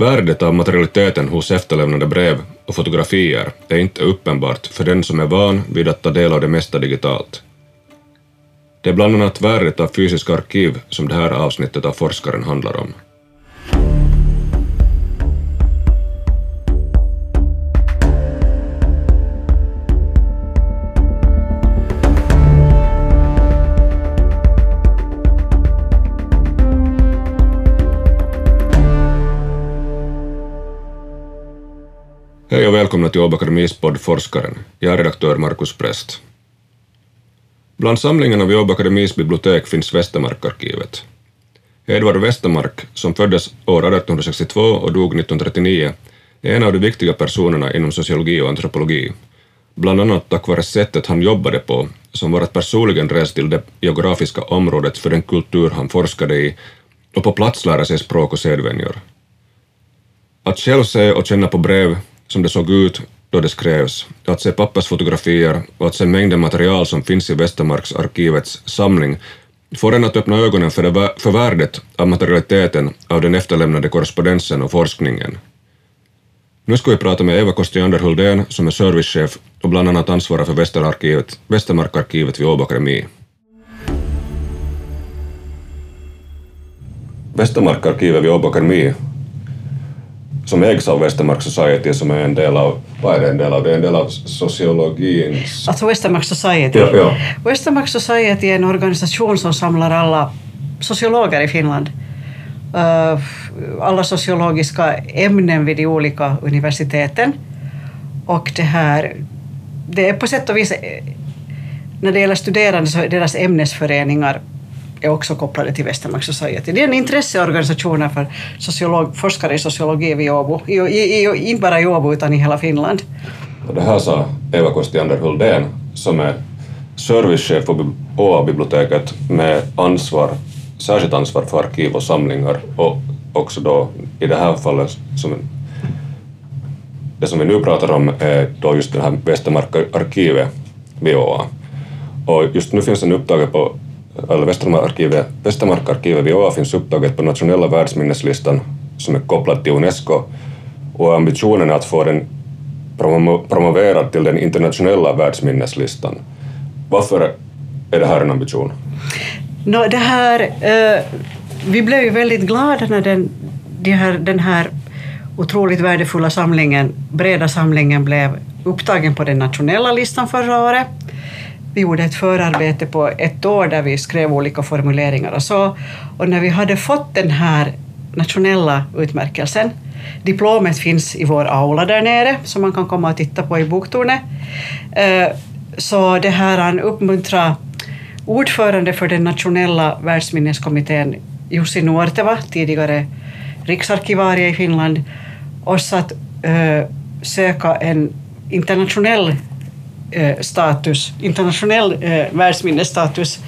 Värdet av materialiteten hos efterlämnade brev och fotografier är inte uppenbart för den som är van vid att ta del av det mesta digitalt. Det är bland annat värdet av fysiska arkiv som det här avsnittet av Forskaren handlar om. Hej och välkomna till Åbo Akademis podd Forskaren. Jag är redaktör Markus Präst. Bland samlingarna vid Åbo Akademis bibliotek finns Västermarkarkivet. Edvard Westermark, som föddes år 1862 och dog 1939, är en av de viktiga personerna inom sociologi och antropologi, bland annat tack vare sättet han jobbade på, som var att personligen resa till det geografiska området för den kultur han forskade i och på plats lära sig språk och sedvänjor. Att själv se och känna på brev som det såg ut då det skrevs, att se pappersfotografier, och att se mängden material som finns i Västermarksarkivets samling får en att öppna ögonen för, det, för värdet av materialiteten av den efterlämnade korrespondensen och forskningen. Nu ska vi prata med Eva Kostiander Huldén som är servicechef och bland annat ansvarar för Västermarkarkivet vid Åbo Akademi. Västermarkarkivet vid Åbo Akademi som ägs av Westermark Society som är en del av, vad är det en del av? Det är en del av sociologins... Alltså Westermark Society. Ja, ja. Westermark Society är en organisation som samlar alla sociologer i Finland. Uh, alla sociologiska ämnen vid de olika universiteten. Och det här, det är på sätt och vis, när det gäller studerande så är deras ämnesföreningar är också kopplade till Westermark Society. Det är en intresseorganisation för sociolog, forskare i sociologi vid Åbo, I, i, i, inte bara i Åbo utan i hela Finland. Och det här sa Eva Kostiander Huldén som är servicechef på ÅA-biblioteket med ansvar, särskilt ansvar för arkiv och samlingar och också då i det här fallet som det som vi nu pratar om är då just det här Västermarkarkivet vid ÅA. Och just nu finns den upptagen på eller Västermarkarkivet, Västermarkarkivet vid ÅA finns upptaget på nationella världsminneslistan som är kopplad till Unesco och ambitionen är att få den promoverad till den internationella världsminneslistan. Varför är det här en ambition? No, det här, eh, vi blev ju väldigt glada när den, de här, den här otroligt värdefulla samlingen, breda samlingen blev upptagen på den nationella listan förra året. Vi gjorde ett förarbete på ett år där vi skrev olika formuleringar och så. Och när vi hade fått den här nationella utmärkelsen, diplomet finns i vår aula där nere som man kan komma och titta på i boktornet, eh, så det här han uppmuntrade ordförande för den nationella världsminneskommittén Jussi Nuorteva, tidigare riksarkivarie i Finland, oss att eh, söka en internationell Eh, status, internationell eh, världsminnesstatus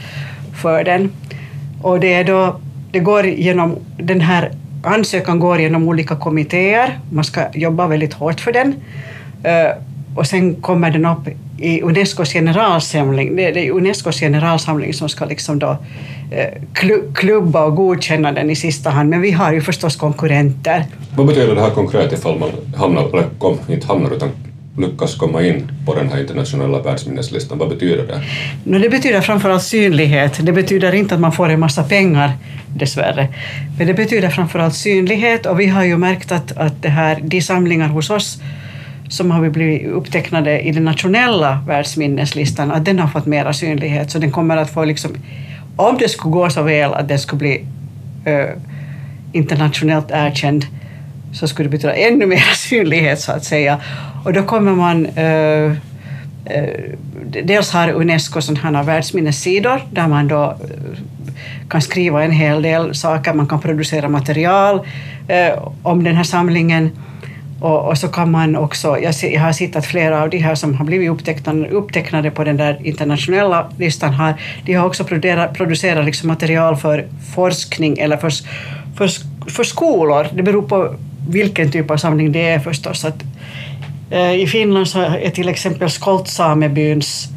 för den. Och det, är då, det går genom, den här ansökan går genom olika kommittéer, man ska jobba väldigt hårt för den. Eh, och sen kommer den upp i Unescos generalsamling. Det är Unescos generalsamling som ska liksom då eh, klubba och godkänna den i sista hand, men vi har ju förstås konkurrenter. Vad betyder det här konkret ifall man hamnar, eller kom, inte hamnar utan lyckas komma in på den här internationella världsminneslistan? Vad betyder det? No, det betyder framförallt synlighet. Det betyder inte att man får en massa pengar, dessvärre. Men det betyder framförallt synlighet och vi har ju märkt att, att det här, de samlingar hos oss som har blivit upptecknade i den nationella världsminneslistan, att den har fått mera synlighet. Så den kommer att få, liksom, om det skulle gå så väl att den skulle bli eh, internationellt erkänd, så skulle det betyda ännu mer synlighet så att säga. Och då kommer man eh, eh Dels har Unesco sådana världsminnessidor där man då eh, kan skriva en hel del saker, man kan producera material eh, om den här samlingen. Och, och, så kan man också, jag, jag, har sett att flera av de här som har blivit upptecknade, upptecknade på den där internationella listan har, de har också producerat, producerat liksom material för forskning eller för, för, för skolor. Det beror på vilken typ av samling det är förstås. Att, eh, I Finland så är till exempel Skoltsamebyns,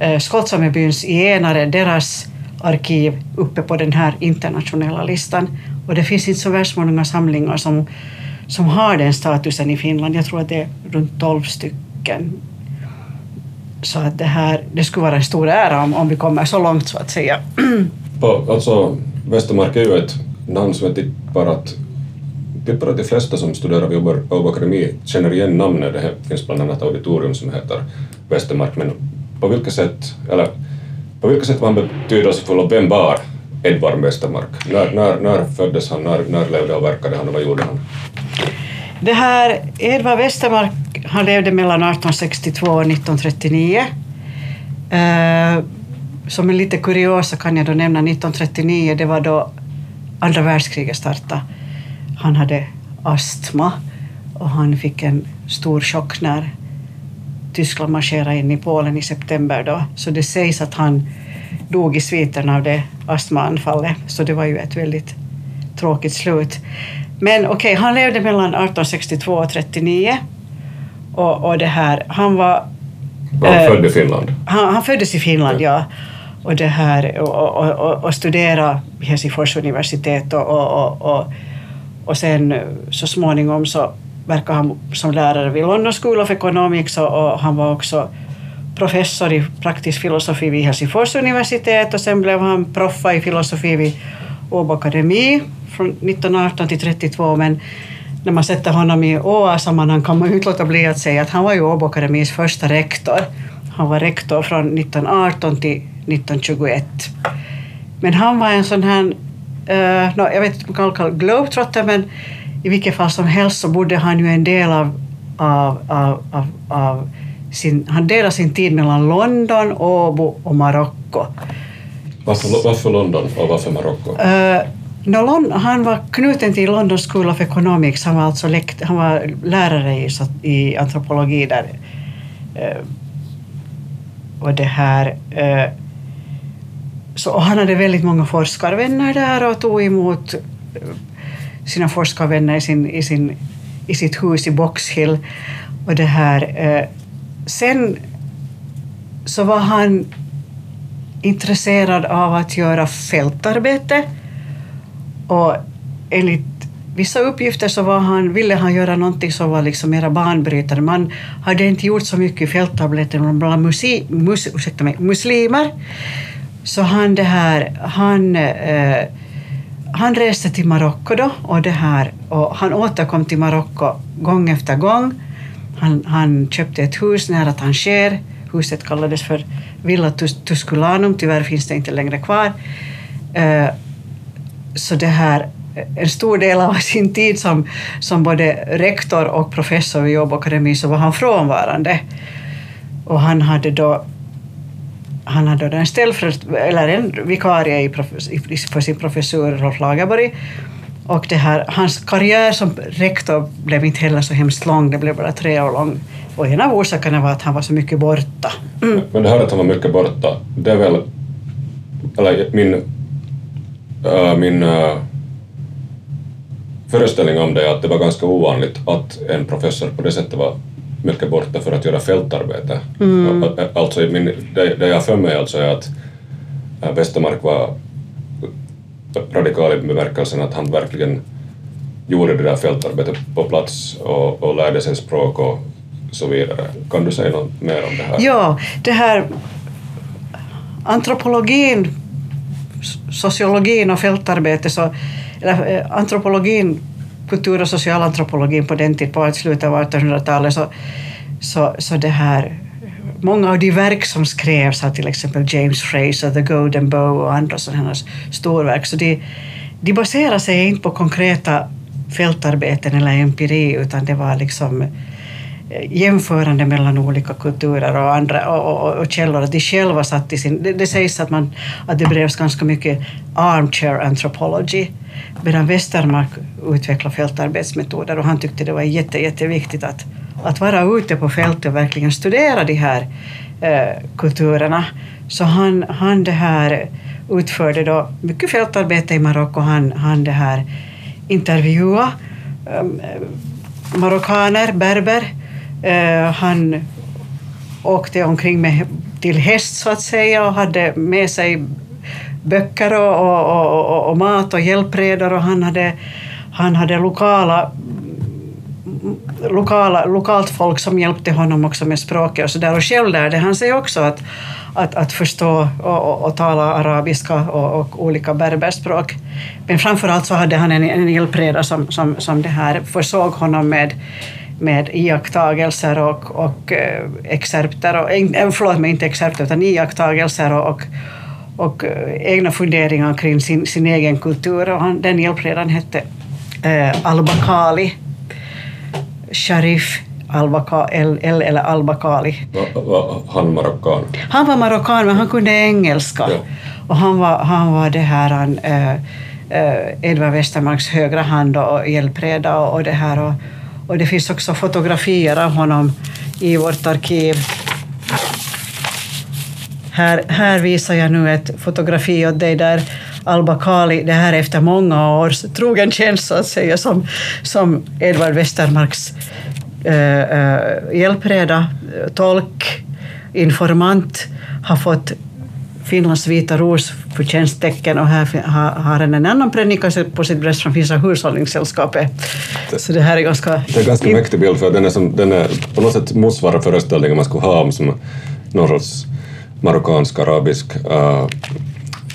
eh, Skoltsamebyns enare, deras arkiv uppe på den här internationella listan. Och det finns inte så värst många samlingar som, som har den statusen i Finland. Jag tror att det är runt 12 stycken. Så att det här, det skulle vara en stor ära om, om vi kommer så långt så att säga. På, alltså, Västermark är ju ett namn som jag tippar att, tippar att de flesta som studerar vid Åbo Akademi känner igen namnet. Det finns bland annat auditorium som heter Västermark, men på vilket sätt, eller på vilket sätt var han betydelsefull och vem var Edvard Westermark? När, när, när föddes han, när, när levde och verkade han och vad gjorde han? Det här, Edvard Westermark han levde mellan 1862 och 1939. Eh, som en lite kuriosa kan jag då nämna 1939, det var då andra världskriget startade. Han hade astma och han fick en stor chock när Tyskland marscherade in i Polen i september då. Så det sägs att han dog i sviterna av det astmaanfallet. Så det var ju ett väldigt tråkigt slut. Men okej, okay, han levde mellan 1862 och 39. Och, och det här, han var... Han äh, född i Finland? Han, han föddes i Finland, ja. ja. Och, det här, och, och, och, och studerade Helsingfors universitet och, och, och, och sen eh, så småningom så verkade han som lärare vid London School of Economics och, och han var också professor i praktisk filosofi vid Helsingfors universitet och sen blev han proffa i filosofi vid Åbo Akademi från 1918 till 32 men när man sätter honom i ÅA-sammanhang kan man ju inte låta bli att säga att han var ju Åbo Akademis första rektor. Han var rektor från 1918 till 1921. Men han var en sån här, uh, no, jag vet inte om man kan kalla globetrotter, men i vilket fall som helst så bodde han ju en del av, av, av, av, av sin, han delade sin tid mellan London, Åbo och Marocko. Varför, varför London och varför Marocko? Uh, no, han var knuten till London School of Economics. Han var, alltså lekt, han var lärare i, i antropologi där. Uh, och det här... Uh, så, han hade väldigt många forskarvänner där och tog emot eh, sina forskarvänner i, sin, i, sin, i sitt hus i Box Hill. Och det här, eh, sen så var han intresserad av att göra fältarbete och enligt vissa uppgifter så var han, ville han göra någonting som var liksom mera banbrytande. Man hade inte gjort så mycket fältarbete bland musi, mus, mig, muslimer. Så han, det här, han, eh, han reste till Marocko då och, det här, och han återkom till Marocko gång efter gång han, han köpte ett hus nära Tanger. Huset kallades för Villa Tusculanum. Tyvärr finns det inte längre kvar. Eh, så det här, eh, en stor del av sin tid som, som både rektor och professor vid Åbo Akademi så var han frånvarande. Och han hade då han hade då en eller en vikarie i, för sin professor Rolf Lagerborg och det här, hans karriär som rektor blev inte heller så hemskt lång, det blev bara tre år lång. Och en av orsakerna var att han var så mycket borta. Mm. Men det här att han var mycket borta, det är väl, eller min, äh, min äh, föreställning om det är att det var ganska ovanligt att en professor på det sättet var mycket borta för att göra fältarbete. Mm. Alltså, min, det, det jag för mig alltså är att Westermark var radikal i bemärkelsen att han verkligen gjorde det där fältarbetet på plats och, och lärde sig språk och så vidare. Kan du säga något mer om det här? Ja, det här antropologin, sociologin och fältarbete, så, eller antropologin, kultur och socialantropologin på den tiden, på slutet av 1800-talet, så, så, så det här många av de verk som skrevs av till exempel James Fraser, The Golden Bow och andra sådana storverk, så de, de baserar sig inte på konkreta fältarbeten eller empiri, utan det var liksom eh, Eh, jämförande mellan olika kulturer och, andra, och, och, och källor. Att de själva satt i sin... Det, det sägs att, man, att det bedrevs ganska mycket armchair anthropology, medan Westermark utvecklade fältarbetsmetoder och han tyckte det var jätte, jätteviktigt att att vara ute på fältet och verkligen studera de här eh, kulturerna. Så han, han det här utförde då mycket fältarbete i Marocko. Han, han det här intervjuade eh, marockaner, berber. Eh, han åkte omkring med, till häst så att säga och hade med sig böcker och, och, och, och mat och hjälpredor och han hade, han hade lokala lokala, lokalt folk som hjälpte honom också med språket och så där. Och själv lärde han sig också att, att, att förstå och, och, och tala arabiska och, och olika berberspråk. Men framför allt så hade han en, en hjälpreda som, som, som det här försåg honom med med iakttagelser och, och eh, excerpter, och, eh, förlåt mig, inte excerpter utan iakttagelser och, och, och eh, egna funderingar kring sin, sin egen kultur. Och han, den hjälpredaren hette eh, Al-Bakali, Sharif Al-Bakali, eller Al-Bakali. Va, va, han marockan? Han var marockan, men han kunde engelska. Ja. Och han var, han var det här, han, eh, Edvard Westermarks högra hand och hjälpreda och, och det här. Och, och det finns också fotografier av honom i vårt arkiv. Här, här visar jag nu ett fotografi åt dig där Alba Kali, det här är efter många års trogen tjänst så att säga, som, som Edvard Westermarks eh, eh, hjälpreda, tolk, informant, har fått Finlands Vita Ros förtjänsttecken och här har, han en annan predika på sitt bröst från Finska hushållningssällskapet. Så det här är ganska... Det är en ganska mäktig bild för den är, som, den är på något sätt motsvarar föreställningen man skulle ha om som någon sorts marockansk, arabisk,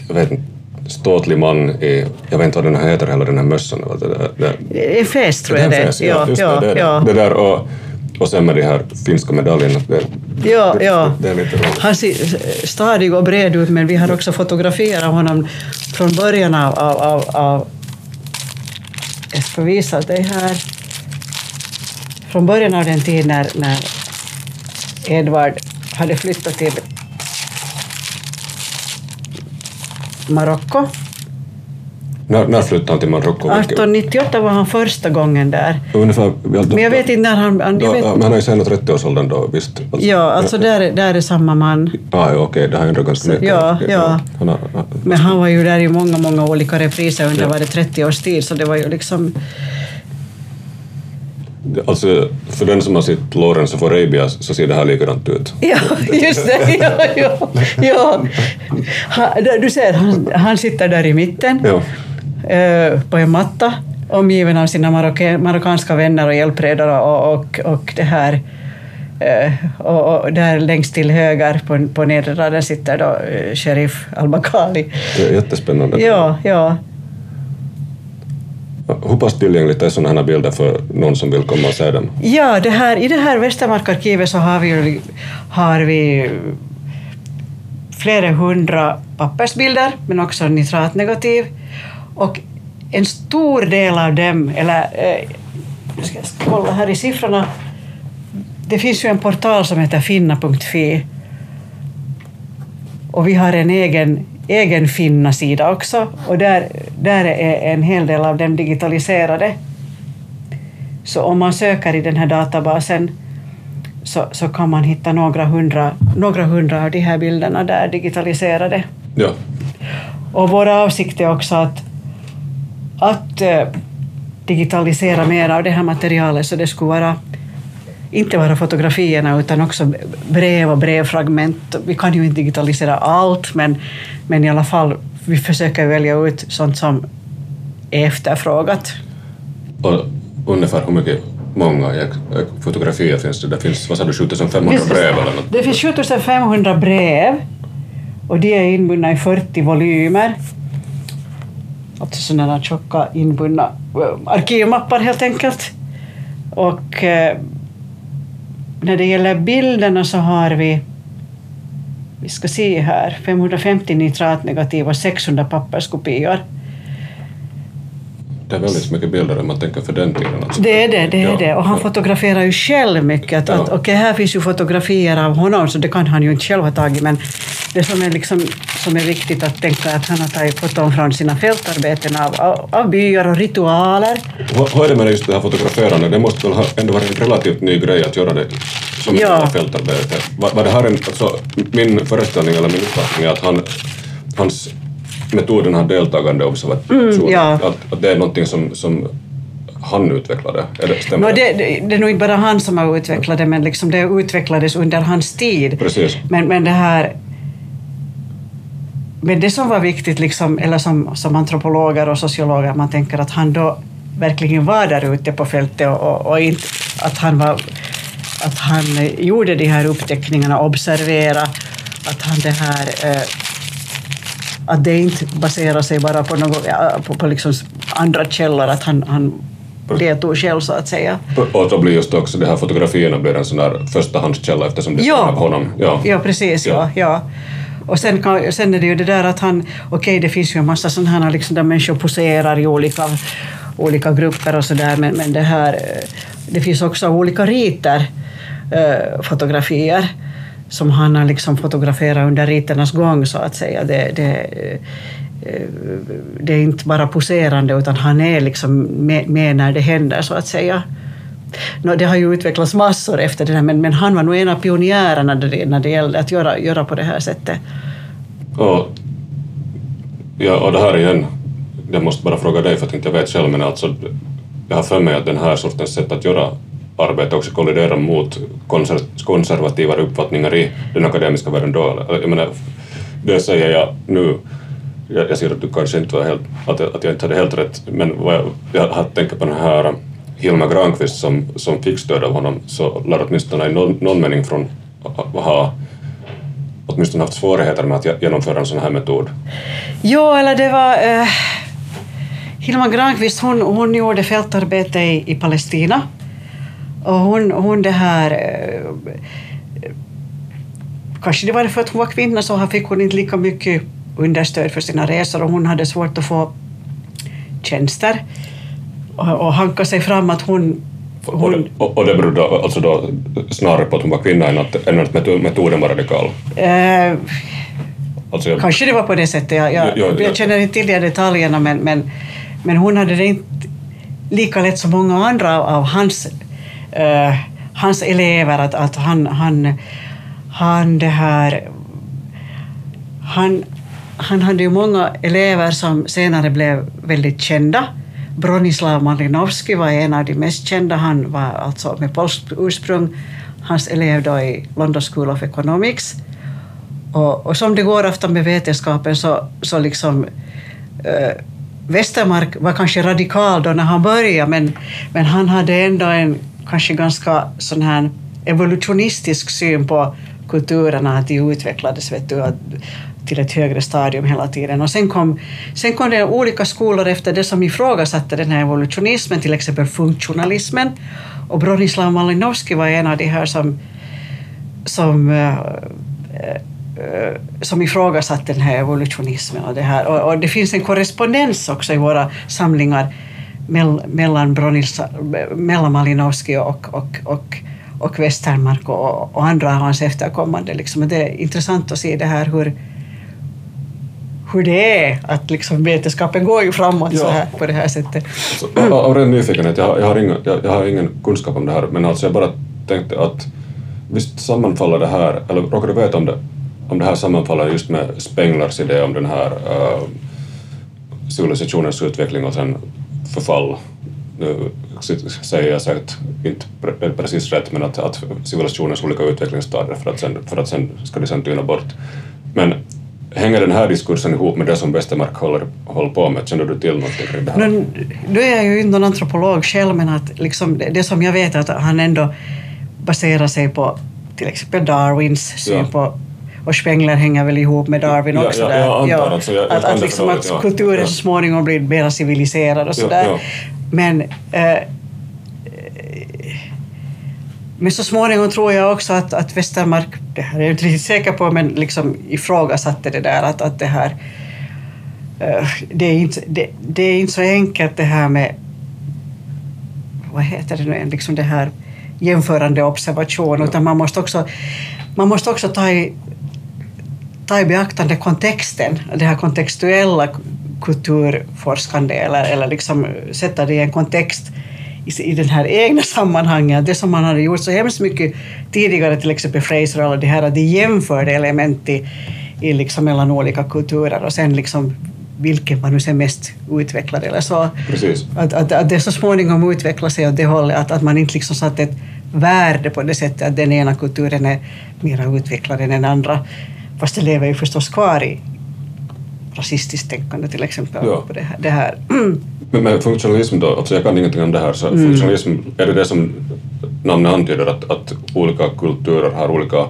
jag vet inte, ståtlig man i, jag vet inte vad den här heter heller, den här mössan. Det, det, det, en fes tror jag det. det är. Ja, just det, det, ja. det där och, och sen med de här finska medaljerna. Det, Ja, ja. det är lite roligt. Han ser stadig och bred ut, men vi har också fotograferat honom från början av... av, av, av jag ska visa dig här. Från början av den tid när, när Edvard hade flyttat till Marocko. När, när flyttade han till Marocko? 1898 var han första gången där. Ungefär, ja, Men jag vet inte när han... han- då, jag vet, Men han är ju sen 30-årsåldern då, visst? Alltså, ja, alltså där, är- där är samma man. Ah, ja, okej, det har ändå ganska mycket. ja, ja. Han har, han- Men han var ju där i många, många olika repriser under var det 30 års tid, så det var ju liksom... alltså, för den som har sett Lawrence of Arabia så ser det här likadant ut. Ja, just det. Ja, ja, ja. Han, du ser, han, han sitter där i mitten Ja. Eh, på en matta omgiven av sina marocka, marockanska vänner och hjälpredare och, och, och det här eh, och, och där längst till höger på, på nedre raden sitter då eh, sheriff Al-Bakali. Det är jättespännande. Ja, ja. Hur pass tillgängligt är sådana här bilder för någon som vill komma och se dem? Ja, det här, i det här Västermarkarkivet så har vi, har vi flera hundra pappersbilder, men också nitratnegativ. Och en stor del av dem, eller eh, jag ska kolla här i siffrorna, det finns ju en portal som heter finna.fi och vi har en egen, egen Finna-sida också och där, där är en hel del av dem digitaliserade. Så om man söker i den här databasen så, så kan man hitta några hundra, några hundra av de här bilderna där digitaliserade. Ja. Och vår avsikt är också att, att eh, digitalisera mer av det här materialet så det skulle vara inte bara fotografierna utan också brev och brevfragment. Vi kan ju inte digitalisera allt men, men i alla fall vi försöker välja ut sånt som är efterfrågat. Och ungefär hur mycket, många fotografier finns det? Det finns, vad sa du, 7500 Visst, brev eller något? Det finns 7500 brev och de är inbundna i 40 volymer. Alltså sådana där tjocka inbundna eh, arkivmappar helt enkelt. Och eh, när det gäller bilderna så har vi vi ska se här, 550 nitratnegativ och 600 papperskopior. Det är väldigt mycket bilder om man tänker för den tiden. Alltså. Det är det, det är Ja, det. Och han fotograferar ju själv mycket. Att, Ja. att, okej, här finns ju fotografier av honom, så det kan han ju inte själv ha tagit. Men det som är, liksom, som är viktigt att tänka är att han har tagit foton från sina fältarbeten av, av, av byar och ritualer. Hur hur är det med just det här fotograferandet? Det måste väl ha ändå vara en relativt ny grej att göra det som ett ja. fältarbete. Var, var det här en, alltså, min föreställning eller min uppfattning är att han, hans metoden har deltagande observationer. Mm, ja. att, att det är någonting som, som han utvecklade. Är det, stämmer Nå, det, det, det är nog inte bara han som har utvecklat det, men liksom det utvecklades under hans tid. Precis. Men, men det här... Men det som var viktigt, liksom, eller som, som antropologer och sociologer, man tänker att han då verkligen var där ute på fältet och, och, och inte att han, var, att han gjorde de här uppteckningarna, observera att han det här eh, att det inte baserar sig bara på, något, på, på liksom andra källor, att han, han deltog själv så att säga. Och då blir just också de här fotografierna blir en sån där förstahandskälla eftersom det är Ja. av honom. Ja. Ja, precis. Ja. Ja. Ja, Och sen, kan, sen är det ju det där att han, okej det finns ju en massa sådana här liksom där människor poserar i olika, olika grupper och sådär, men, men det här, eh, det finns också olika riter, eh, fotografier, som han har liksom fotograferat under riternas gång så att säga. Det, det, eh, det är inte bara poserande utan han är liksom med, med när det händer så att säga. No, det har ju utvecklats massor efter det här, men, men han var nog en av pionjärerna när det, när det gällde att göra, göra på det här sättet. Och, ja, och det här igen, jag måste bara fråga dig för att inte jag vet själv, men alltså, jag har för mig att den här sortens sätt att göra arbete också kolliderar mot konser- konservativa uppfattningar i den akademiska världen då. Jag menar, det säger jag nu, jag, jag ser att du kanske inte var helt, att, jag- att jag inte hade helt rätt, men vad jag, jag har tänkt på den här Hilma Granqvist som, som fick stöd av honom, så lär åtminstone i någon, någon mening från ha- åtminstone haft svårigheter med att genomföra en sån här metod. Jo, eller det var... Eh, Hilma Granqvist hon, hon gjorde fältarbete i, i Palestina. Och hon, hon det här... Eh, kanske det var för att hon var kvinna så fick hon inte lika mycket understöd för sina resor och hon hade svårt att få tjänster. Och, och hanka sig fram att hon... Och, hon det, och, och det berodde alltså då snarare på att hon var kvinna än att, än att meto- metoden var radikal. eh, Alltså jag, Kanske det var på det sättet. Jag, jag, Ja, ja, ja. jag känner inte till de detaljerna men, men, men hon hade det inte lika lätt som många andra av hans, Eh, hans elever. Att, att han, han, han, det här, han, han hade ju många elever som senare blev väldigt kända. Bronislav Malinowski var en av de mest kända. Han var alltså med polskt ursprung. Hans elev då i London School of Economics. Och, och som det går ofta med vetenskapen så, så liksom eh, Westermark var kanske radikal då när han började men, men han hade ändå en kanske ganska sån här evolutionistisk syn på kulturerna, att de utvecklades vet du, till ett högre stadium hela tiden. Och sen kom, sen kom det olika skolor efter det som ifrågasatte den här evolutionismen, till exempel funktionalismen. Och Bronislav Malinowski var en av de här som, som eh, eh, som ifrågasatte den här evolutionismen och det här. Och, och det finns en korrespondens också i våra samlingar mell, mellan, Bronislav, mellan Malinowski och, och, och, och Westermark och, och andra av hans efterkommande. Liksom. Det är intressant att se det här hur, hur det är att liksom vetenskapen går ju framåt så Ja. här, på det här sättet. av, av ren nyfikenhet, jag, har- jag, har ingen, jag, jag har ingen kunskap om det här, men alltså jag bara tänkte att visst sammanfaller det här, eller råkar du veta om det, om det här sammanfaller just med Spenglers idé om den här uh, civilisationens utveckling och sen förfall. Nu säger jag säkert inte pre- precis rätt, men att, att civilisationens olika utvecklingsstadier för att sen, för att sen ska de sen tyna bort. Men hänger den här diskursen ihop med det som Westermark håller, håller på med? Känner du till någonting kring det här? Nu, nu är jag ju inte någon antropolog själv, men att liksom det, det som jag vet är att han ändå baserar sig på till exempel Darwins syn Ja. på och Spengler hänger väl ihop med Darwin Ja, också. ja, där. jag antar alltså, jag- jag att, liksom ja. kulturen Ja. så småningom blir mer civiliserad och Ja, sådär. ja. Men, eh, men så småningom tror jag också att, att Westermark, det här är jag inte riktigt säker på, men liksom ifrågasatte det där att, att det här eh, det är, inte, det, det är inte så enkelt det här med vad heter det nu igen, liksom det här jämförande observation, utan man måste också, man måste också ta i, ta i beaktande kontexten, det här kontextuella kulturforskande eller, eller liksom sätta det i en kontext i, i den här egna sammanhanget. Det som man hade gjort så hemskt mycket tidigare, till exempel Fraser och det här, att de jämförde element i, i liksom mellan olika kulturer och sen liksom vilken var nu sen mest utvecklad eller så. Precis. Att, att, att det så småningom utvecklar sig åt det hållet, att, att man inte liksom satt ett värde på det sättet att den ena kulturen är mer utvecklad än den andra. Fast det lever ju förstås kvar i rasistiskt tänkande till exempel. Ja. På det här. Det här. Men, men funktionalism då, alltså jag kan ingenting om det här, så Mm. funktionalism, är det det som namnet antyder, att, att olika kulturer har olika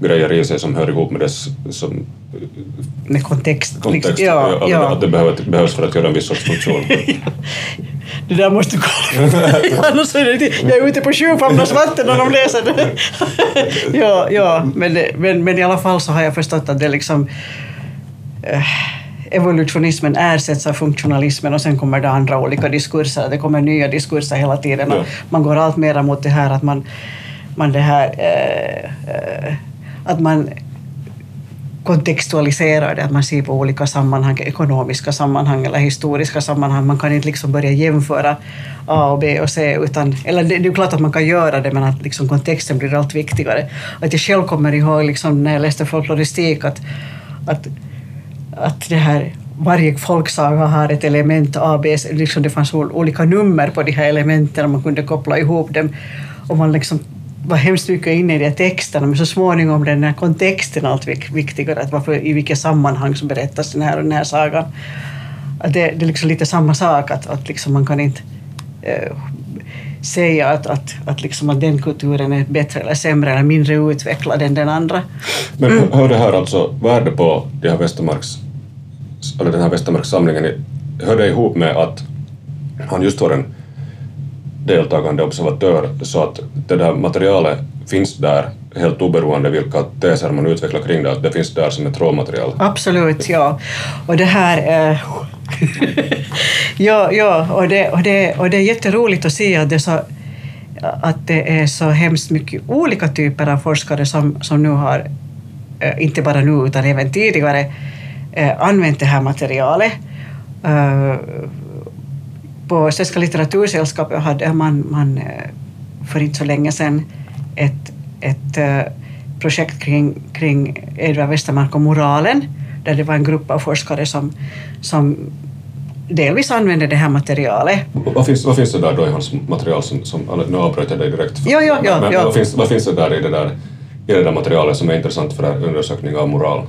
grejer i sig som hör ihop med dess som, Med kontext. kontext, liksom. Ja, att, ja. att det behövs för att göra en viss sorts funktion. Det där måste du kolla. Annars är det, jag är ute på sjufamnars vatten när de läser det. ja, ja men, men, men i alla fall så har jag förstått att det liksom eh, evolutionismen ersätts av funktionalismen och sen kommer det andra olika diskurser. Det kommer nya diskurser hela tiden. Ja. Man går allt mer mot det här att man, man det här eh, eh, att man kontextualiserar det, att man ser på olika sammanhang, ekonomiska sammanhang eller historiska sammanhang. Man kan inte liksom börja jämföra A och B och C, utan, eller det, det är klart att man kan göra det, men att liksom kontexten blir allt viktigare. Att jag själv kommer ihåg liksom, när jag läste folkloristik att, att, att det här varje folksaga har ett element A, B, liksom det fanns olika nummer på de här elementen och man kunde koppla ihop dem. Och man liksom var hemskt mycket inne i de texterna, men så småningom blev den här kontexten allt vik- viktigare, att varför, i vilket sammanhang som berättas den här och den här sagan. Att det, det är liksom lite samma sak, att, att liksom man kan inte eh, säga att, att, att, liksom att den kulturen är bättre eller sämre eller mindre utvecklad än den andra. Men Mm. hör det här alltså, värde på de här Westermarks, eller den här Westermarkssamlingen, i- hör det ihop med att han just var en deltagande observatör så att det där materialet finns där helt oberoende vilka teser man utvecklar kring det, att det finns där som ett råmaterial. Absolut, ja. Och det här... Eh, ja, ja och, det, och, det, och det är jätteroligt att se att det, är så, att det är så hemskt mycket olika typer av forskare som, som nu har, eh, inte bara nu utan även tidigare, eh, använt det här materialet. Eh, på Svenska litteratursällskapet hade man, man eh, för inte så länge sedan ett, ett eh, projekt kring, kring Edvard Westermark och moralen, där det var en grupp av forskare som, som delvis använde det här materialet. Vad finns, vad finns det där då i hans material som, som nu avbröt jag dig direkt. Ja, ja, ja, Men, ja. Vad, finns, vad finns det där i det där i det där materialet som är intressant för undersökning av moral?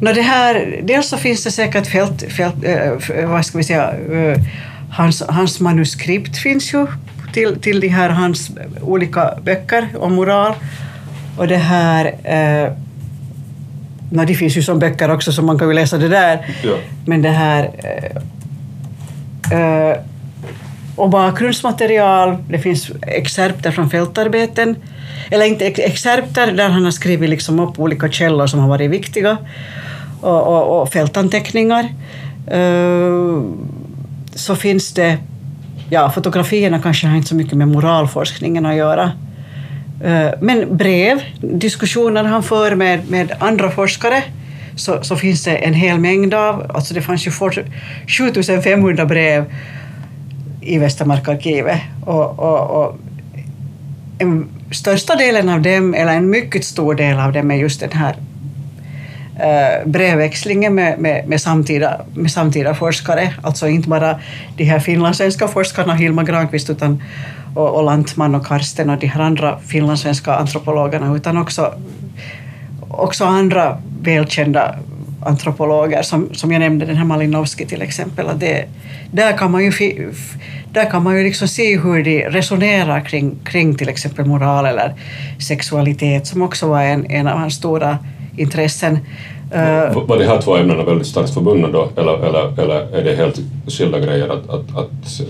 Nå, det här, dels så finns det säkert fält, fält f- vad ska vi säga, eh, hans, hans manuskript finns ju till, till de här hans olika böcker om moral. Och det här, eh, nå, det finns ju som böcker också så man kan ju läsa det där. Ja. Men det här eh, eh, och bakgrundsmaterial, det finns excerpter från fältarbeten, eller inte ex- excerpter där han har skrivit liksom upp olika källor som har varit viktiga, och, och, och fältanteckningar. Eh, så finns det, ja fotografierna kanske har inte så mycket med moralforskningen att göra, eh, Men brev, diskussioner han för med, med andra forskare, så, så finns det en hel mängd av. Alltså det fanns ju 7500 brev i Västermarkarkivet. Och, och, och en, största delen av dem, eller en mycket stor del av dem, är just den här Eh, brevväxlingen med, med, med, samtida, med samtida forskare. Alltså inte bara de här finlandssvenska forskarna, Hilma Granqvist utan, och, och Lantman och Karsten och de här andra finlandssvenska antropologerna, utan också, också andra välkända antropologer, som, som jag nämnde, den här Malinowski till exempel. Att det, där kan man ju, där kan man ju liksom se hur de resonerar kring, kring till exempel moral eller sexualitet, som också var en, en av hans stora intressen. Eh, Var de här två ämnena väldigt starkt förbundna då, eller, eller, eller är det helt skilda grejer? Att, att, att,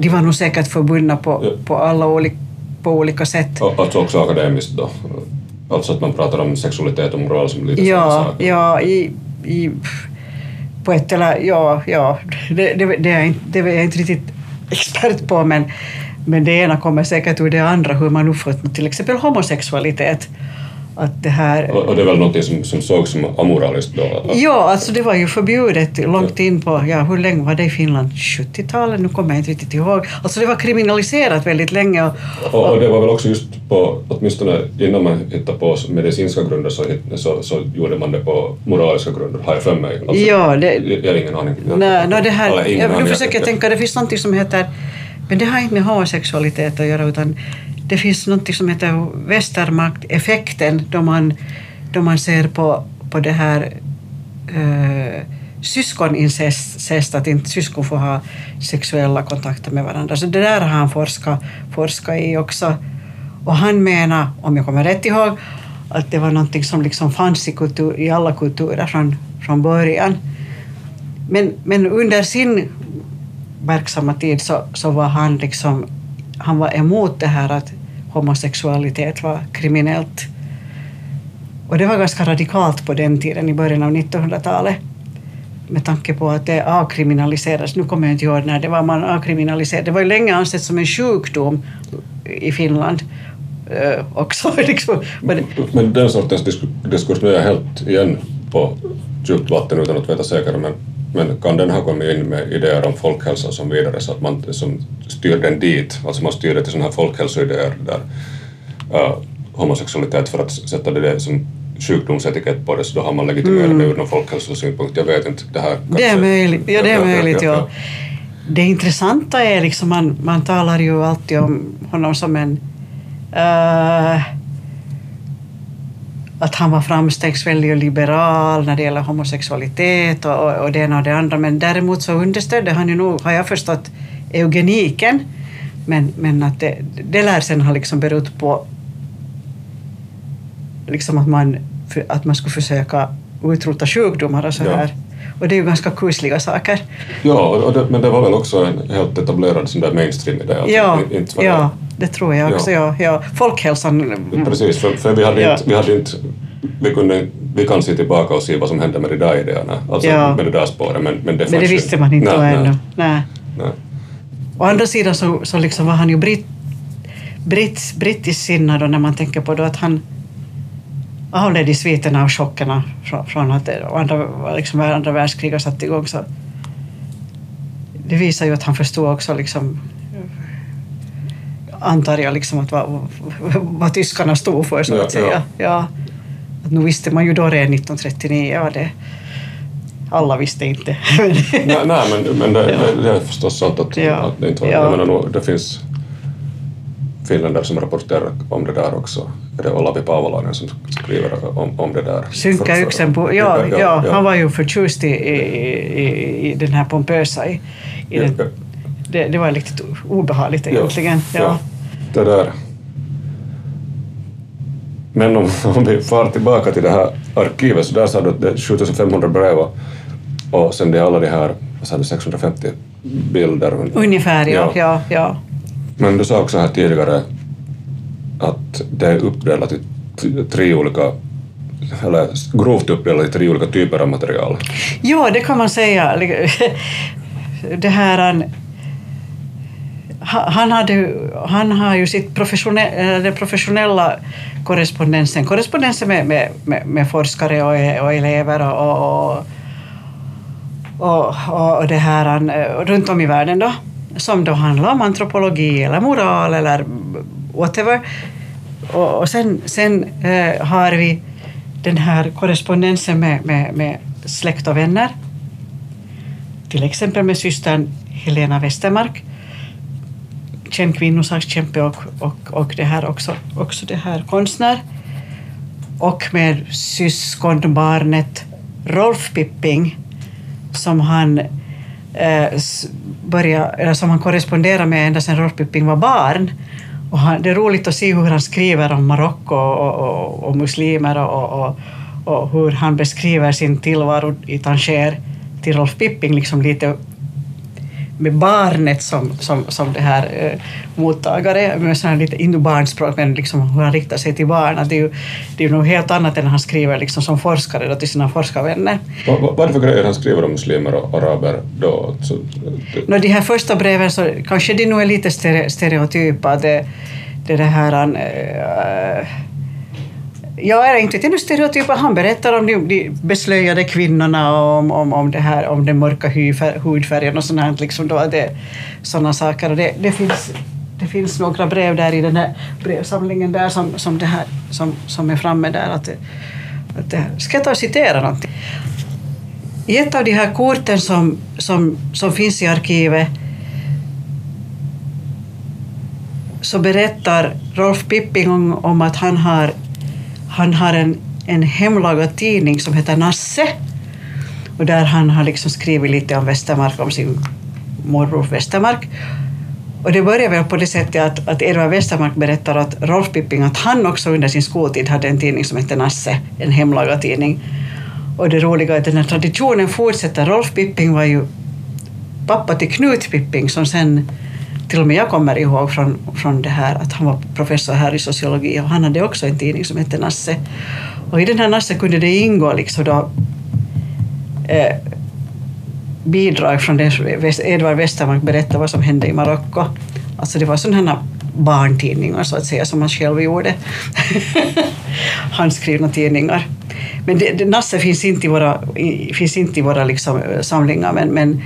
de var nog säkert förbundna på, Ja. på alla olika, på olika sätt. alltså också akademiskt då? Alltså att man pratar om sexualitet och moral som lite samma Ja, sak? ja i, i, på ett eller ja, ja det, det, det, är inte, det är jag inte riktigt expert på men, men det ena kommer säkert ur det andra, hur man uppfattar till exempel homosexualitet. Att det här, Och, och det väl något som, som sågs som amoraliskt då? Att, Ja, alltså det var ju förbjudet långt in på, ja hur länge var det i Finland? 70-talet? Nu kommer jag inte riktigt ihåg. Alltså det var kriminaliserat väldigt länge. Och, och, och det var väl också just på, åtminstone innan man hittade på medicinska grunder så, så, så gjorde man det på moraliska grunder, har jag för mig. Alltså, Ja, det- jag, har ingen aning. Nej, no, det här, jag, nu försöker jag tänka, det finns något som heter, men det har inte med homosexualitet att göra, utan det finns något som heter Westermark-effekten, då man, då man ser på, på det här eh, syskonincest, att inte syskon får ha sexuella kontakter med varandra. Så det där har han forskat, forskat i också. Och han menar, om jag kommer rätt ihåg, att det var någonting som liksom fanns i, kultur, i alla kulturer från, från början. Men, men under sin verksamma tid så, så var han liksom han var emot det här att homosexualitet var kriminellt. Och det var ganska radikalt på den tiden, i början av 1900-talet med tanke på att det avkriminaliserades. Nu kommer jag inte ihåg när det var man avkriminaliserade. Det var ju länge ansett som en sjukdom i Finland äh, också. liksom. men, men den sortens diskurs, nu är jag helt igen på djupt vatten utan att veta säkert, men, men kan den ha kommit in med idéer om folkhälsa som vidare så att man som styr den dit, alltså man styr det till sådana här folkhälsoidéer där uh, homosexualitet för att sätta det som sjukdomsetikett på det så då har man legitimerat mm. det ur någon folkhälsosynpunkt. Jag vet inte. Det, här det är möjligt. Ja, det är möjligt. Ja, ja, Det intressanta är liksom man, man talar ju alltid om honom som en uh, att han var framstegsvänlig och liberal när det gäller homosexualitet och, och, och det ena och det andra. Men däremot så understödde han ju nog, har jag förstått, eugeniken. Men, men att det, det lär sen ha liksom berott på liksom att man att man skulle försöka utrota sjukdomar och så ja. här. Och det är ju ganska kusliga saker. Ja, det, men det var väl också en helt etablerad sån där mainstream-idé? Alltså, ja, inte ja det. tror jag också. Ja. Ja, Folkhälsan... Precis, för, för vi, hade ja. inte, vi hade inte... Vi, kunde, vi kan se tillbaka och se vad som hände med de där idéerna, alltså ja. med det där spåret, men, men det Men det visste man inte nej, ännu. Nej. nej. Å andra sidan så, så liksom var han ju britt, britt, brittisk sinnad när man tänker på då att han avled i sviterna av chockerna från, från att andra, liksom andra världskriget satte igång. Så det visar ju att han förstod också, liksom, antar jag, liksom att vad, vad tyskarna stod för, så att ja, säga. Ja. ja. Att nu visste man ju då redan 1939 ja, det, alla visste inte. nej, nej, men, men det, ja. det, är förstås sant att, ja. att det inte var... Ja. Jag menar, det finns finländare som rapporterar om det där också. Är det Olavi Paavolainen som skriver om, om det där? Synka Yxenbo, ja, ja, ja, ja, han var ju förtjust i, i, i den här pompösa. I, i den, det, det, var riktigt obehagligt egentligen. Ja, ja. Det där. Men om, om vi far tillbaka till det här arkivet så där sa du att det är 7500 brev och, sen det är alla de här, sa du, 650 bilder? Ungefär, ja. ja, ja. Men du sa också här tidigare att det är uppdelat i tre olika eller grovt uppdelat i tre olika typer av material. Ja, det kan man säga. Det här, han, hade, han har ju sitt professionella, eh, professionella korrespondensen, korrespondensen med, med, med, med forskare och, och elever och, och, och, och det här, eh, runt om i världen. Då som då handlar om antropologi eller moral eller whatever. Och, och sen, sen eh, har vi den här korrespondensen med, med, med släkt och vänner. Till exempel med systern Helena Westermark, känd kvinnosakskämpe och, och, och det här också, också det här konstnär. Och med syskonbarnet Rolf Pipping som han eh, började, eller som han korresponderar med ända sedan Rolf Pipping var barn. Och han, det är roligt att se hur han skriver om Marocko och, och, och, muslimer och, och, och, hur han beskriver sin tillvaro i Tanger till Rolf Pipping, liksom lite med barnet som, som, som det här eh, mottagare, med sån lite inte barnspråk, men liksom hur han riktar sig till barn. det är ju det är något helt annat än när han skriver liksom som forskare då, till sina forskarvänner. Vad, vad är det för grejer han skriver om muslimer och araber då? Så, det... No, de här första breven så kanske de nog är lite stereotypa. Det, det, det här... Äh, jag är inte till stereotyper. Han berättar om de, de beslöjade kvinnorna och om, om, om, det här, om den mörka hudfärgen och sånt liksom då, det, sådana saker. Och det, det, finns, det finns några brev där i den här brevsamlingen där som, som, det här, som, som är framme där. Att, att det, ska jag ta och citera någonting? I ett av de här korten som, som, som finns i arkivet så berättar Rolf Pipping om, om att han har han har en, en hemlagad tidning som heter Nasse. och där han har liksom skrivit lite om Westermark, om sin morbror Westermark. Och det börjar väl på det sättet att, att Edvard Westermark berättar att Rolf Pipping, att han också under sin skoltid hade en tidning som hette Nasse, en hemlagad tidning. Och det roliga är att den här traditionen fortsätter. Rolf Pipping var ju pappa till Knut Pipping som sen till och med jag kommer ihåg från, från det här att han var professor här i sociologi och han hade också en tidning som hette Nasse. Och i den här Nasse kunde det ingå liksom då, eh, bidrag från det Edvard Westermark berättade vad som hände i Marocko. Alltså det var sådana barntidningar så att säga som han själv gjorde. Handskrivna tidningar. Men det, det, Nasse finns inte i våra, i, finns inte i våra liksom, eh, samlingar men, men,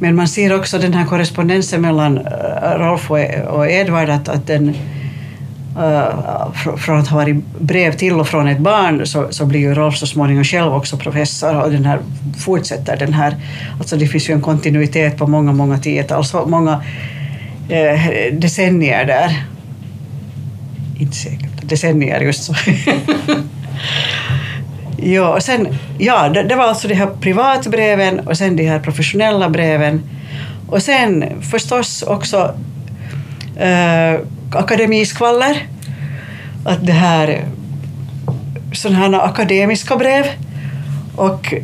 men man ser också den här korrespondensen mellan eh, Rolf och, e-, Edvard att, att den eh, från att ha varit brev till och från ett barn så, så blir ju Rolf så småningom själv också professor och den här fortsätter den här, alltså det finns ju en kontinuitet på många, många tiotals, många eh, decennier där. Inte säkert, decennier just så. ja, och sen, ja, det, det, var alltså de här privatbreven och sen de här professionella breven och sen förstås också eh, akademiskvaller. Att det här sådana här akademiska brev och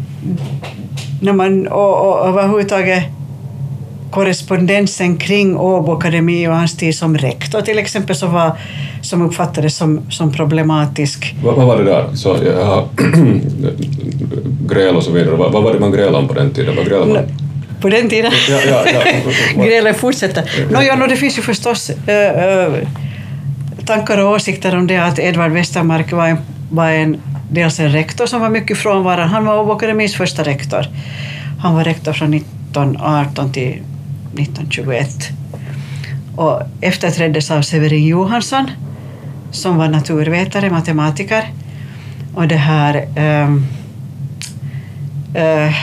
när man och, och överhuvudtaget korrespondensen kring Åbo Akademi och hans tid som rektor till exempel som, var, som uppfattades som, som problematisk. Vad, vad var det där? Så, ja, gräl och så vidare. Vad, vad var det man grälade om på den tiden? Vad grälade man? på den tiden. Ja, ja, ja. Grälen fortsätter. No, ja, no, det finns ju förstås äh, äh, tankar och åsikter om det att Edvard Westermark var en, var en dels en rektor som var mycket frånvarande. Han var Åbo Akademis första rektor. Han var rektor från 1918 till 1921 och efterträddes av Severin Johansson som var naturvetare, matematiker. Och det här... Äh, äh,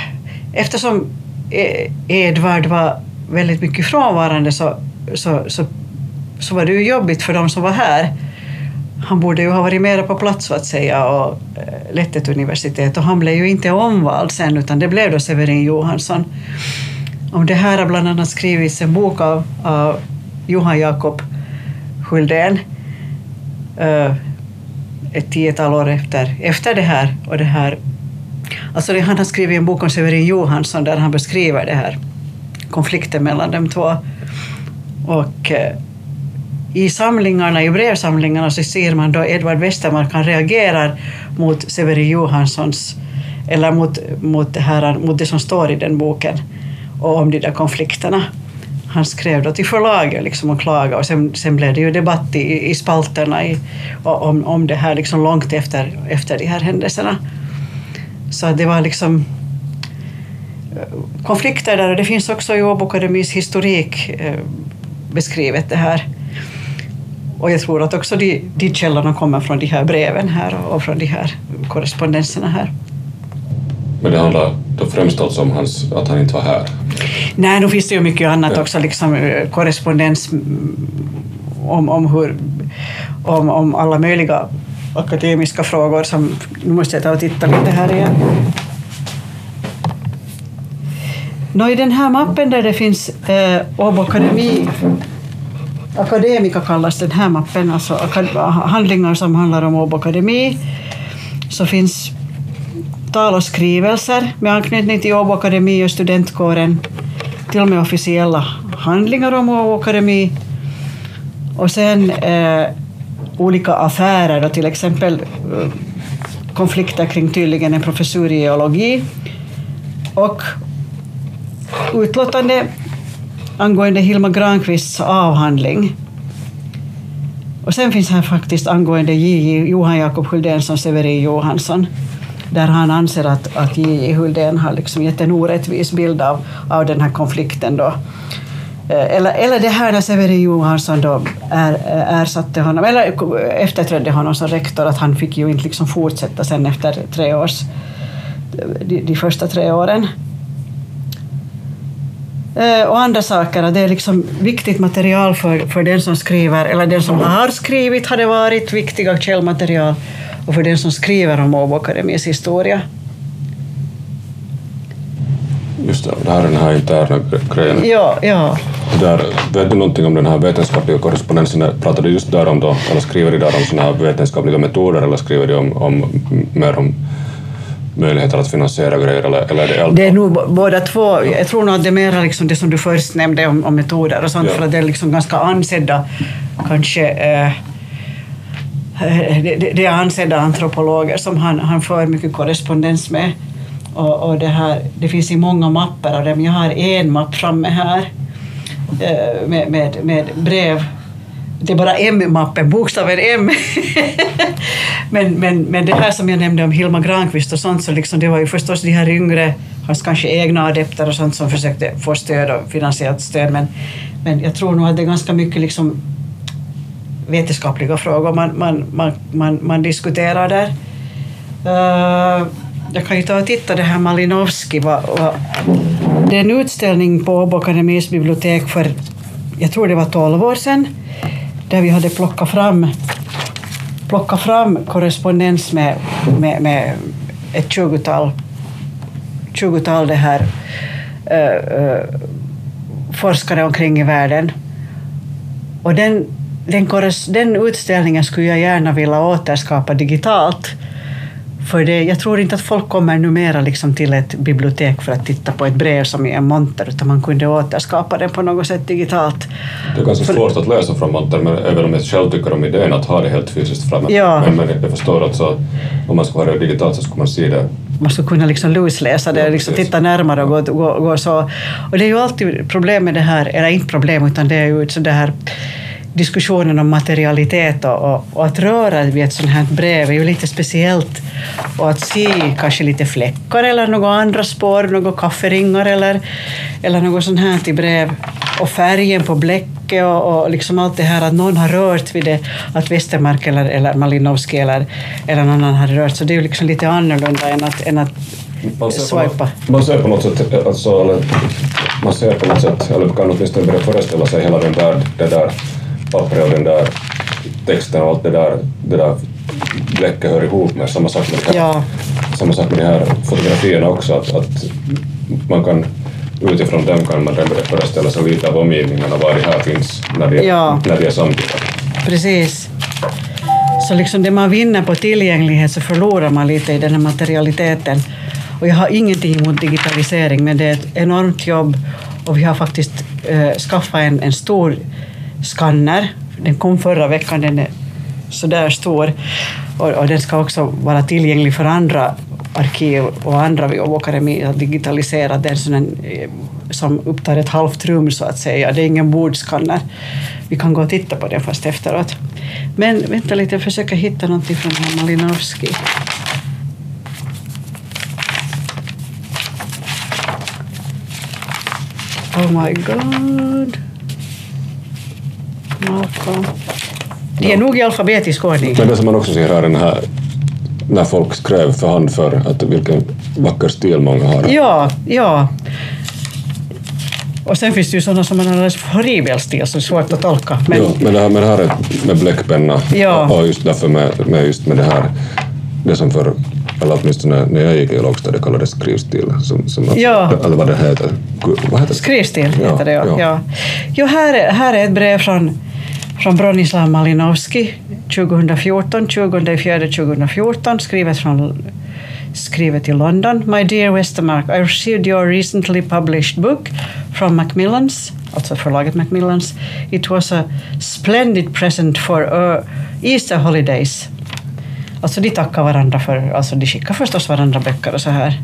eftersom e- Edvard var väldigt mycket frånvarande så, så, så, så var det ju jobbigt för de som var här. Han borde ju ha varit mera på plats så att säga och eh, lett ett universitet och han blev ju inte omvald sen utan det blev då Severin Johansson. Om det här har bland annat skrivits en bok av, av Johan Jakob Skyldén uh, ett tiotal år efter, efter det här och det här Alltså han har skrivit en bok om Severin Johansson där han beskriver det här konflikten mellan de två. Och eh, i samlingarna, i brevsamlingarna så ser man då Edvard Westermark, han reagerar mot Severin Johanssons, eller mot, mot, det här, mot det som står i den boken och om de där konflikterna. Han skrev då till förlaget liksom och klagade och sen, sen blev det ju debatt i, i spalterna i, om, om det här liksom långt efter, efter de här händelserna. Så det var liksom eh, konflikter där och det finns också i Åbo Akademis historik eh, beskrivet det här. Och jag tror att också de, de källorna kommer från de här breven här och från de här korrespondenserna här. Men det handlar då främst alltså om hans, att han inte var här? Nej, nu finns det ju mycket annat också, liksom eh, korrespondens om, om, hur, om, om alla möjliga akademiska frågor som... Nu måste jag ta och titta lite här igen. Nå, I den här mappen där det finns eh, Åbo Akademi Akademika kallas den här mappen, alltså handlingar som handlar om Åbo Akademi. Så finns tal och skrivelser med anknytning till Åbo Akademi och studentkåren. Till och med officiella handlingar om Åbo Akademi. Och sen eh, olika affärer, då, till exempel eh, konflikter kring tydligen en professur i geologi och utlåtande angående Hilma Granqvists avhandling. Och sen finns här faktiskt angående J.J. Johan Jakob Skyldén som Severin Johansson där han anser att, att J.J. Huldén har liksom gett en orättvis bild av, av den här konflikten. Då. Eh, eller, eller det här när Severin Johansson då är, eh, ersatte honom, eller efterträdde honom som rektor, att han fick ju inte liksom fortsätta sen efter tre års, eh, de, de första tre åren. Och andra saker, det är liksom viktigt material för, för den som skriver, eller den som har skrivit har det varit viktiga källmaterial, och för den som skriver om Åbo Akademis historia. just det. Det här är den här interna grejen. Ja, ja. Där, vet du någonting om den här vetenskapliga korrespondensen? Pratar du just där om då, eller skriver de där om såna här vetenskapliga metoder eller skriver de om, om mer om möjligheter att finansiera grejer eller, eller är det allt? Det är nog båda två. Jag tror nog att det är mer liksom det som du först nämnde om, om metoder och sånt, Ja. för att det är liksom ganska ansedda, kanske eh, Eh, det, är ansedda antropologer som han, han för mycket korrespondens med. Och, och det, här, det finns i många mappar av dem. Jag har en mapp framme här eh, med, med, med brev. Det är bara M-mappen, bokstaven M. men, men, men det här som jag nämnde om Hilma Granqvist och sånt, så liksom det var ju förstås de här yngre, hans kanske egna adepter och sånt som försökte få stöd och finansiellt stöd. Men, men jag tror nog att det är ganska mycket liksom vetenskapliga frågor man, man, man, man, man diskuterar där. Uh, jag kan ju ta och titta det här Malinowski. Va, va. det är en utställning på Åbo Akademis bibliotek för, jag tror det var 12 år sedan, där vi hade plockat fram, plockat fram korrespondens med, med, med ett tjugotal, tjugotal det här, uh, uh, forskare omkring i världen. Och den, den, den utställningen skulle jag gärna vilja återskapa digitalt. För det, jag tror inte att folk kommer numera liksom till ett bibliotek för att titta på ett brev som i en monter, utan man kunde återskapa den på något sätt digitalt. Det är ganska svårt att läsa från monter, men även om jag själv tycker om idén att ha det helt fysiskt framme. Ja. Men, men jag förstår att så, om man skulle ha det digitalt så skulle man se det. Man skulle kunna liksom lusläsa det, Ja, liksom titta närmare och gå, gå, gå så. Och det är ju alltid problem med det här, eller inte problem, utan det är ju så det här diskussionen om materialitet och, och, och att röra vid ett sånt här brev är ju lite speciellt. Och att se kanske lite fläckar eller några andra spår, några kafferingar eller, eller något sånt här till brev. Och färgen på bläcket och, och liksom allt det här att någon har rört vid det, att Westermark eller, eller Malinowski eller, eller någon annan har rört. Så det är ju liksom lite annorlunda än att, än att Man ser, på swipa. något, man ser på något sätt, alltså, man ser på något sätt, eller kan åtminstone börja föreställa sig hela den där, det där pappret och den där texten och allt det där, det där bläcket hör ihop med samma sak med det här, Ja. samma sak med de här fotografierna också, att, att man kan utifrån dem kan man föreställa sig lite av omgivningarna, var det här finns när de, Ja. när är samtida. Precis. Så liksom det man vinner på tillgänglighet så förlorar man lite i den här materialiteten. Och jag har ingenting emot digitalisering, men det är ett enormt jobb och vi har faktiskt eh, skaffat en, en stor skanner. Den kom förra veckan, den är sådär stor. Och, och den ska också vara tillgänglig för andra arkiv och andra Vi Åbo Akademi att digitalisera den sån en, eh, som upptar ett halvt rum så att säga. Det är ingen bordskanner. Vi kan gå och titta på den fast efteråt. Men vänta lite, jag försöker hitta någonting från Malinowski. Oh my god. Malcolm. De är nog i alfabetisk ordning. Men det som man också ser här är den här när folk skrev för hand för att vilken vacker stil många har. Ja, ja. Och sen finns det ju sådana som har en alldeles horribel stil som är svårt att tolka. Men, Ja, men det här med det här är med bläckpenna Ja. och just därför med, med just med det här, det som för, eller åtminstone när jag gick i lågstadiet kallades skrivstil, som, som Ja. eller vad det heter. Vad heter det? Skrivstil Ja, heter det, ja. ja. ja. Jo, här, är- här är ett brev från, från Bronislav Malinowski 2014, 24 2014, skrivet, från, skrivet i London. My dear Westermark, I received your recently published book from Macmillans, alltså förlaget Macmillans. It was a splendid present for uh, Easter holidays. Alltså de tackar varandra för, alltså de skickar förstås varandra böcker och så här.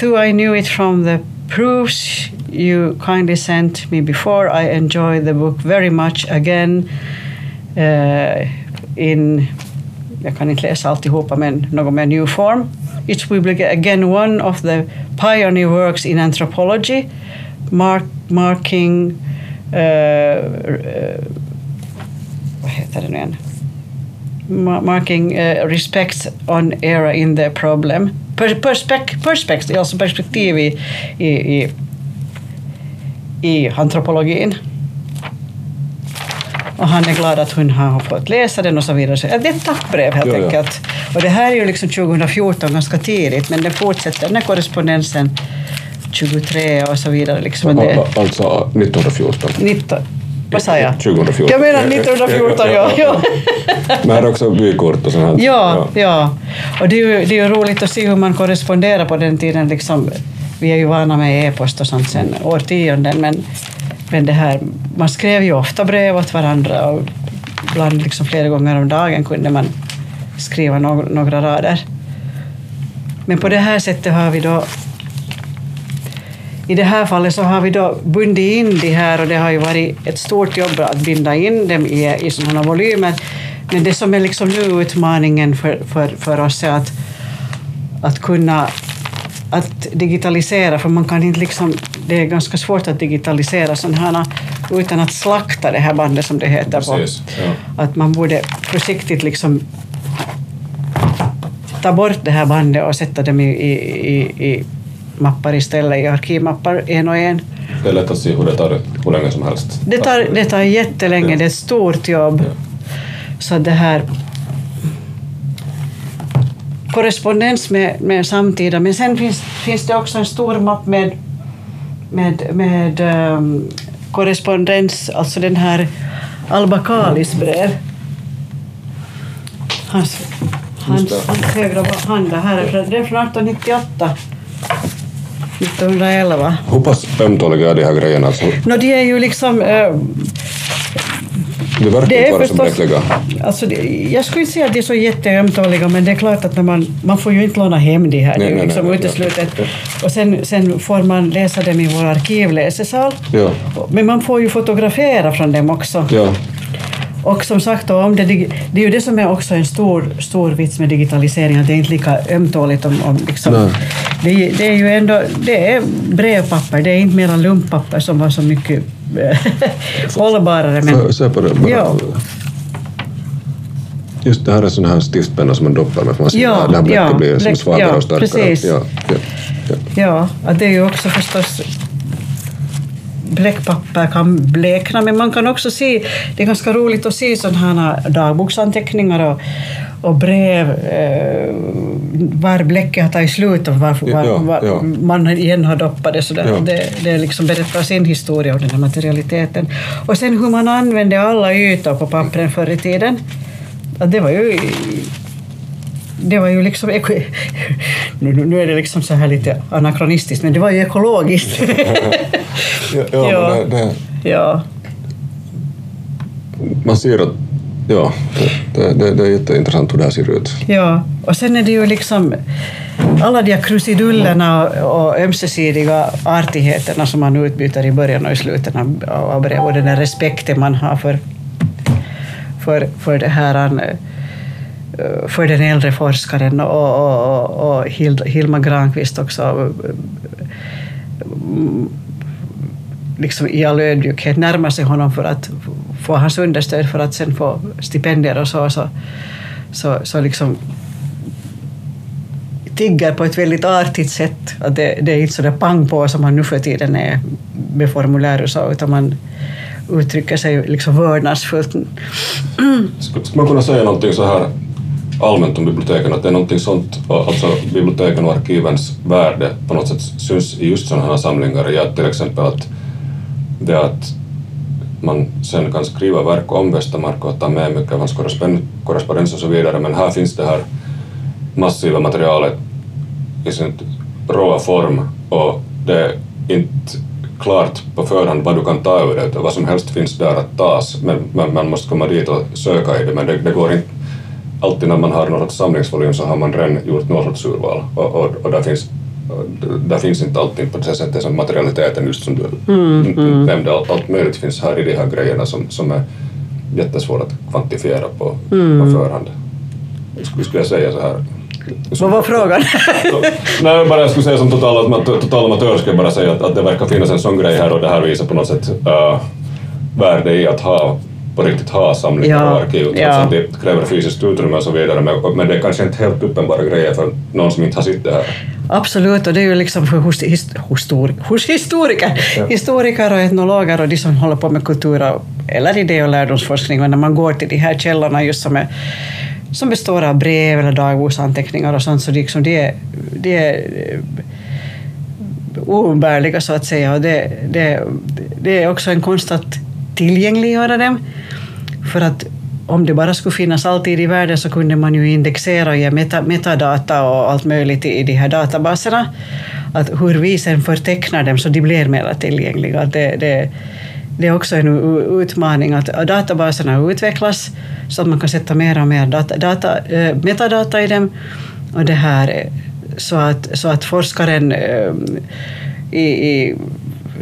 Though I knew it from the proofs you kindly sent me before, I enjoy the book very much again. Uh, in, jag kan inte läsa alltihopa, men något med new form. It will be again one of the pioneer works in anthropology, mark, marking uh, uh, vad heter det nu igen? Marking uh, respects on era in the problem. Per, perspek, perspekt, alltså perspektiv i, i, i, i antropologin. Och han är glad att hon har fått läsa den och så vidare. Det är ett tackbrev helt Ja, ja. enkelt. Och det här är ju liksom 2014, ganska tidigt, men den fortsätter den här korrespondensen 23 och så vidare. Liksom. Alltså 1914. 19, vad sa jag? 2014. Jag menar 1914, ja. ja. Men här är också vykort och sånt här. Ja, ja. Och det är, ju, det är ju roligt att se hur man korresponderar på den tiden. Liksom, vi är ju vana med e-post och sånt sedan årtionden, men, men det här, man skrev ju ofta brev åt varandra och ibland liksom flera gånger om dagen kunde man skriva no- några rader. Men på det här sättet har vi då i det här fallet så har vi då bundit in de här och det har ju varit ett stort jobb att binda in dem i, i sådana volymer. Men det som är liksom nu utmaningen för, för, för oss är att, att kunna att digitalisera, för man kan inte liksom, det är ganska svårt att digitalisera sådana här utan att slakta det här bandet som det heter. Precis, på. ja. Att man borde försiktigt liksom ta bort det här bandet och sätta dem i, i, i, i mappar istället, i arkivmappar en och en. Det är lätt att se hur det tar hur länge som helst. Det tar, det tar jättelänge, det är ett stort jobb. Så det här korrespondens med, med samtida, men sen finns, finns det också en stor mapp med, med, med um, korrespondens, alltså den här Alba Kalis brev. Hans, hans, hans högra hand, här är från, det är från 1898. 1911. Hur pass ömtåliga är de här grejerna? Alltså, No, de är ju liksom... eh, det verkar det inte är vara så förstås... bräckliga. Alltså, det, jag skulle inte säga att de är så jätteömtåliga, men det är klart att när man, man får ju inte låna hem de här, Nej, det är nej, liksom nej, uteslutet. nej. Och sen, sen får man läsa dem i vår arkivläsesal. Ja. Men man får ju fotografera från dem också. Ja. Och som sagt, då, om det, det är ju det som är också en stor, stor vits med digitalisering, att det är inte lika ömtåligt om, om liksom, Nej. Det, är- det är ju ändå det är brevpapper, det är inte mera lumppapper som var så mycket eh, hållbarare. Men, Se på det bara. Ja. Just det här är sån här stiftpenna som man doppar med, för man ser Ja, att ja, blir som bläck- svagare ja, och starkare. precis. Ja, ja, ja. Ja, det är ju också förstås bläckpapper kan blekna, men man kan också se, det är ganska roligt att se sådana här dagboksanteckningar och, och brev eh, var bläcket har tagit slut och var, var, Ja, var ja. man igen har doppat det. Så det, Ja. det, det liksom berättar sin historia om den här materialiteten. Och sen hur man använde alla ytor på pappren förr i tiden. Det var ju det var ju liksom... Nu, nu- är det liksom så här lite anakronistiskt, men det var ju ekologiskt. Ja, ja, Ja. Det, det, ja. man ser att ja, det, det, det är jätteintressant hur det här ser ut. ja, och sen är det ju liksom alla de här krusidullerna och, och ömsesidiga artigheterna som man utbyter i början och i slutet av av brev och den där respekten man har för, för, för det här eh, för den äldre forskaren och, och, och, och Hilma Granqvist också eh, mm, liksom i all ödmjukhet närmar sig honom för att få hans understöd för att sen få stipendier och så. Så, så, så liksom tigger på ett väldigt artigt sätt. Att det, det är inte så där pang på som man nu för tiden är med formulär och så, utan man uttrycker sig liksom vördnadsfullt. Skulle man kunna säga någonting så här allmänt om biblioteken, att det är någonting sånt, alltså biblioteken och arkivens värde på något sätt syns i just sådana här samlingar, ja, till exempel att det att man sen kan skriva verk om Västermark och ta med mycket av hans korrespondens och så vidare, men här finns det här massiva materialet i sin råa form och det är inte klart på förhand vad du kan ta ur det, utan vad som helst finns där att tas, men man, man måste komma dit och söka i det, men det, det går inte. Alltid när man har något samlingsvolym så har man redan gjort något sorts urval och, och, och där, finns, där finns inte allting på det sättet som materialiteten just som du nämnde, allt, möjligt finns här i de här grejerna som, som är jättesvårt att kvantifiera på, på förhand. Skulle, skulle jag säga så här. Vad var frågan? Nej, bara jag skulle säga som total, total amatör skulle jag bara säga att, att det verkar finnas en sån grej här och det här visar på något sätt uh, värde i att ha på riktigt ha samlingar Ja, och arkiv. ja. att Det kräver fysiskt utrymme och så vidare, men, men det är kanske inte helt uppenbara grejer för någon som inte har sett det här. Absolut, och det är ju liksom för hos, his, histori, hos historiker, Ja. historiker och etnologer och de som håller på med kultur eller idé och lärdomsforskning, och när man går till de här källorna just som, är, som består av brev eller dagboksanteckningar och sånt, så det, liksom det, är- det är oumbärliga så att säga. Och det, det, det är också en konst att tillgängliggöra dem. För att om det bara skulle finnas alltid i världen så kunde man ju indexera och ge meta, metadata och allt möjligt i, i de här databaserna. Att hur vi sen förtecknar dem så de blir mer tillgängliga. Det, det, det är också en utmaning att databaserna utvecklas så att man kan sätta mer och mer data, data, äh, metadata i dem. Och det här, eh, så, att, så att forskaren äh, i, i,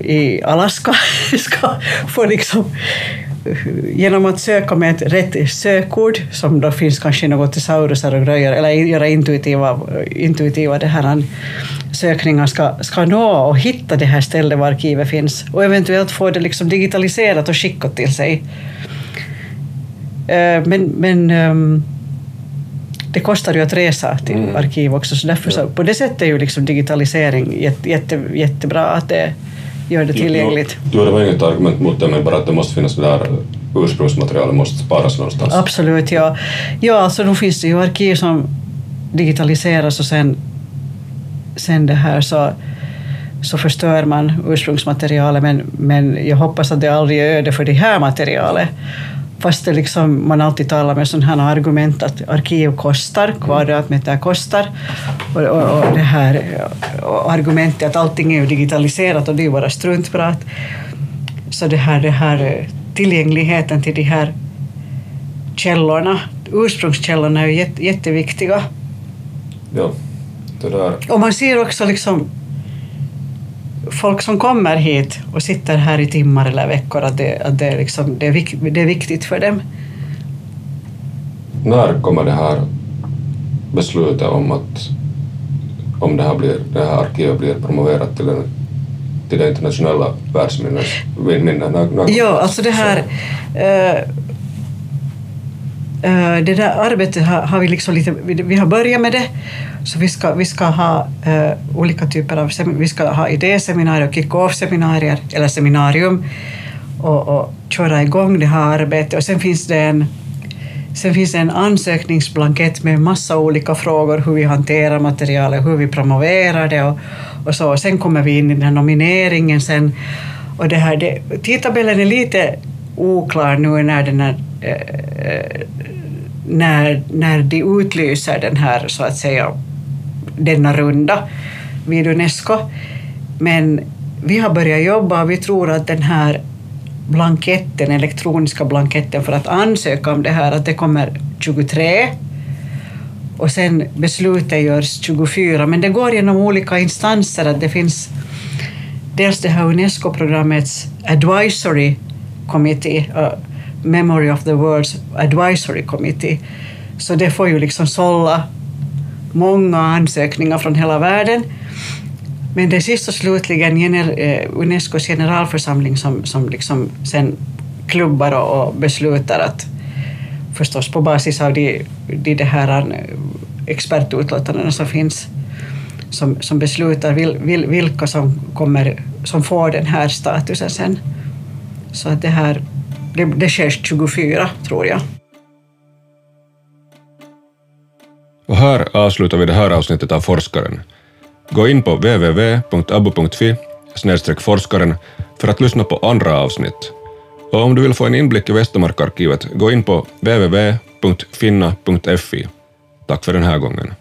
i Alaska ska få liksom genom att söka med ett rätt sökord, som då finns kanske något tesaurusar och grejer, eller göra intuitiva, intuitiva det här sökningar, ska, ska nå och hitta det här stället var arkivet finns och eventuellt få det liksom digitaliserat och skickat till sig. Eh, men, men ehm, det kostar ju att resa till mm. arkiv också, så därför så, på det sättet är ju liksom digitalisering jätte, jätte, jättebra att det gör det tillgängligt. Jo, det var inget argument mot det, men bara att det måste finnas där ursprungsmaterialet måste sparas någonstans. Absolut, ja. Ja, alltså då finns det ju arkiv som digitaliseras och sen, sen det här så, så förstör man ursprungsmaterialet, men, men jag hoppas att det aldrig är öde för det här materialet. Fast det liksom, man alltid talar med sådana här argument att arkiv kostar, kvadratmeter kostar. Och, och, och det här och argumentet att allting är digitaliserat och det är bara struntprat. Så det här, det här tillgängligheten till de här källorna, ursprungskällorna är ju jätteviktiga. Ja, det där. Och man ser också liksom folk som kommer hit och sitter här i timmar eller veckor, att det, att det, liksom, det, är, det är viktigt för dem. När kommer det här beslutet om att om det här, blir, det här arkivet blir promoverat till, en, till det internationella världsminnet? Ja, alltså det här... Äh, Eh, det där arbetet har, har vi liksom lite... Vi har börjat med det så vi ska, vi ska ha uh, olika typer av vi ska ha idéseminarier och kick-off-seminarier, eller seminarium, och, och köra igång det här arbetet. Och sen finns det en Sen finns det en ansökningsblankett med massa olika frågor, hur vi hanterar materialet, hur vi promoverar det och, och så. Sen kommer vi in i den här nomineringen sen. Och det här, det, tidtabellen är lite oklar nu när den här, Eh, när, när de utlyser den här, så att säga, denna runda vid Unesco. Men vi har börjat jobba och vi tror att den här blanketten, elektroniska blanketten för att ansöka om det här, att det kommer 23 och sen beslutet görs 24, men det går genom olika instanser. Att det finns dels det här Unesco-programmets advisory committee, Memory of the World's advisory committee, så det får ju liksom sålla många ansökningar från hela världen. Men det är sist och slutligen gener, eh, Unescos generalförsamling som, som liksom sen klubbar och, och beslutar att förstås på basis av de, de, de här eh, expertutlåtandena som finns som, som beslutar vil, vil, vilka som, kommer, som får den här statusen sen. Så att det här det, det sker 24, tror jag. Och här avslutar vi det här avsnittet av Forskaren. Gå in på www.abo.fi forskaren för att lyssna på andra avsnitt. Och om du vill få en inblick i Västermarkarkivet, gå in på www.finna.fi. Tack för den här gången.